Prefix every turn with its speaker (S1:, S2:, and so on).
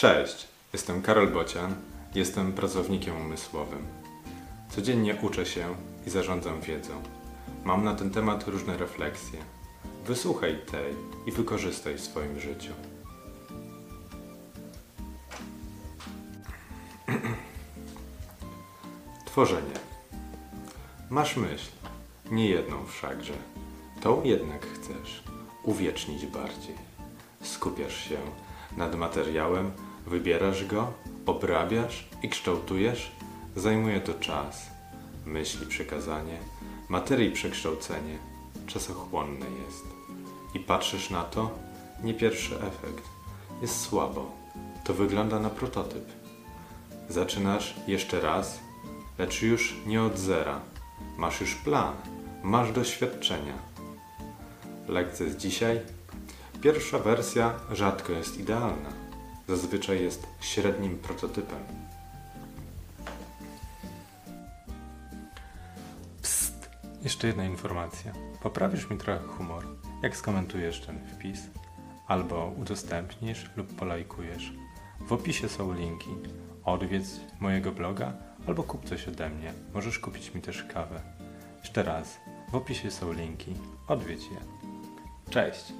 S1: Cześć, jestem Karol Bocian, jestem pracownikiem umysłowym. Codziennie uczę się i zarządzam wiedzą. Mam na ten temat różne refleksje. Wysłuchaj tej i wykorzystaj w swoim życiu. Tworzenie. Masz myśl, nie jedną wszakże. Tą jednak chcesz uwiecznić bardziej. Skupiasz się nad materiałem, wybierasz go, obrabiasz i kształtujesz. Zajmuje to czas, myśli przekazanie, materii przekształcenie. Czasochłonne jest. I patrzysz na to, nie pierwszy efekt. Jest słabo. To wygląda na prototyp. Zaczynasz jeszcze raz, lecz już nie od zera. Masz już plan, masz doświadczenia. Lekcja z dzisiaj. Pierwsza wersja rzadko jest idealna. Zazwyczaj jest średnim prototypem. Psst! Jeszcze jedna informacja. Poprawisz mi trochę humor, jak skomentujesz ten wpis, albo udostępnisz lub polajkujesz. W opisie są linki. Odwiedz mojego bloga albo kup coś ode mnie. Możesz kupić mi też kawę. Jeszcze raz, w opisie są linki. Odwiedź je. Cześć!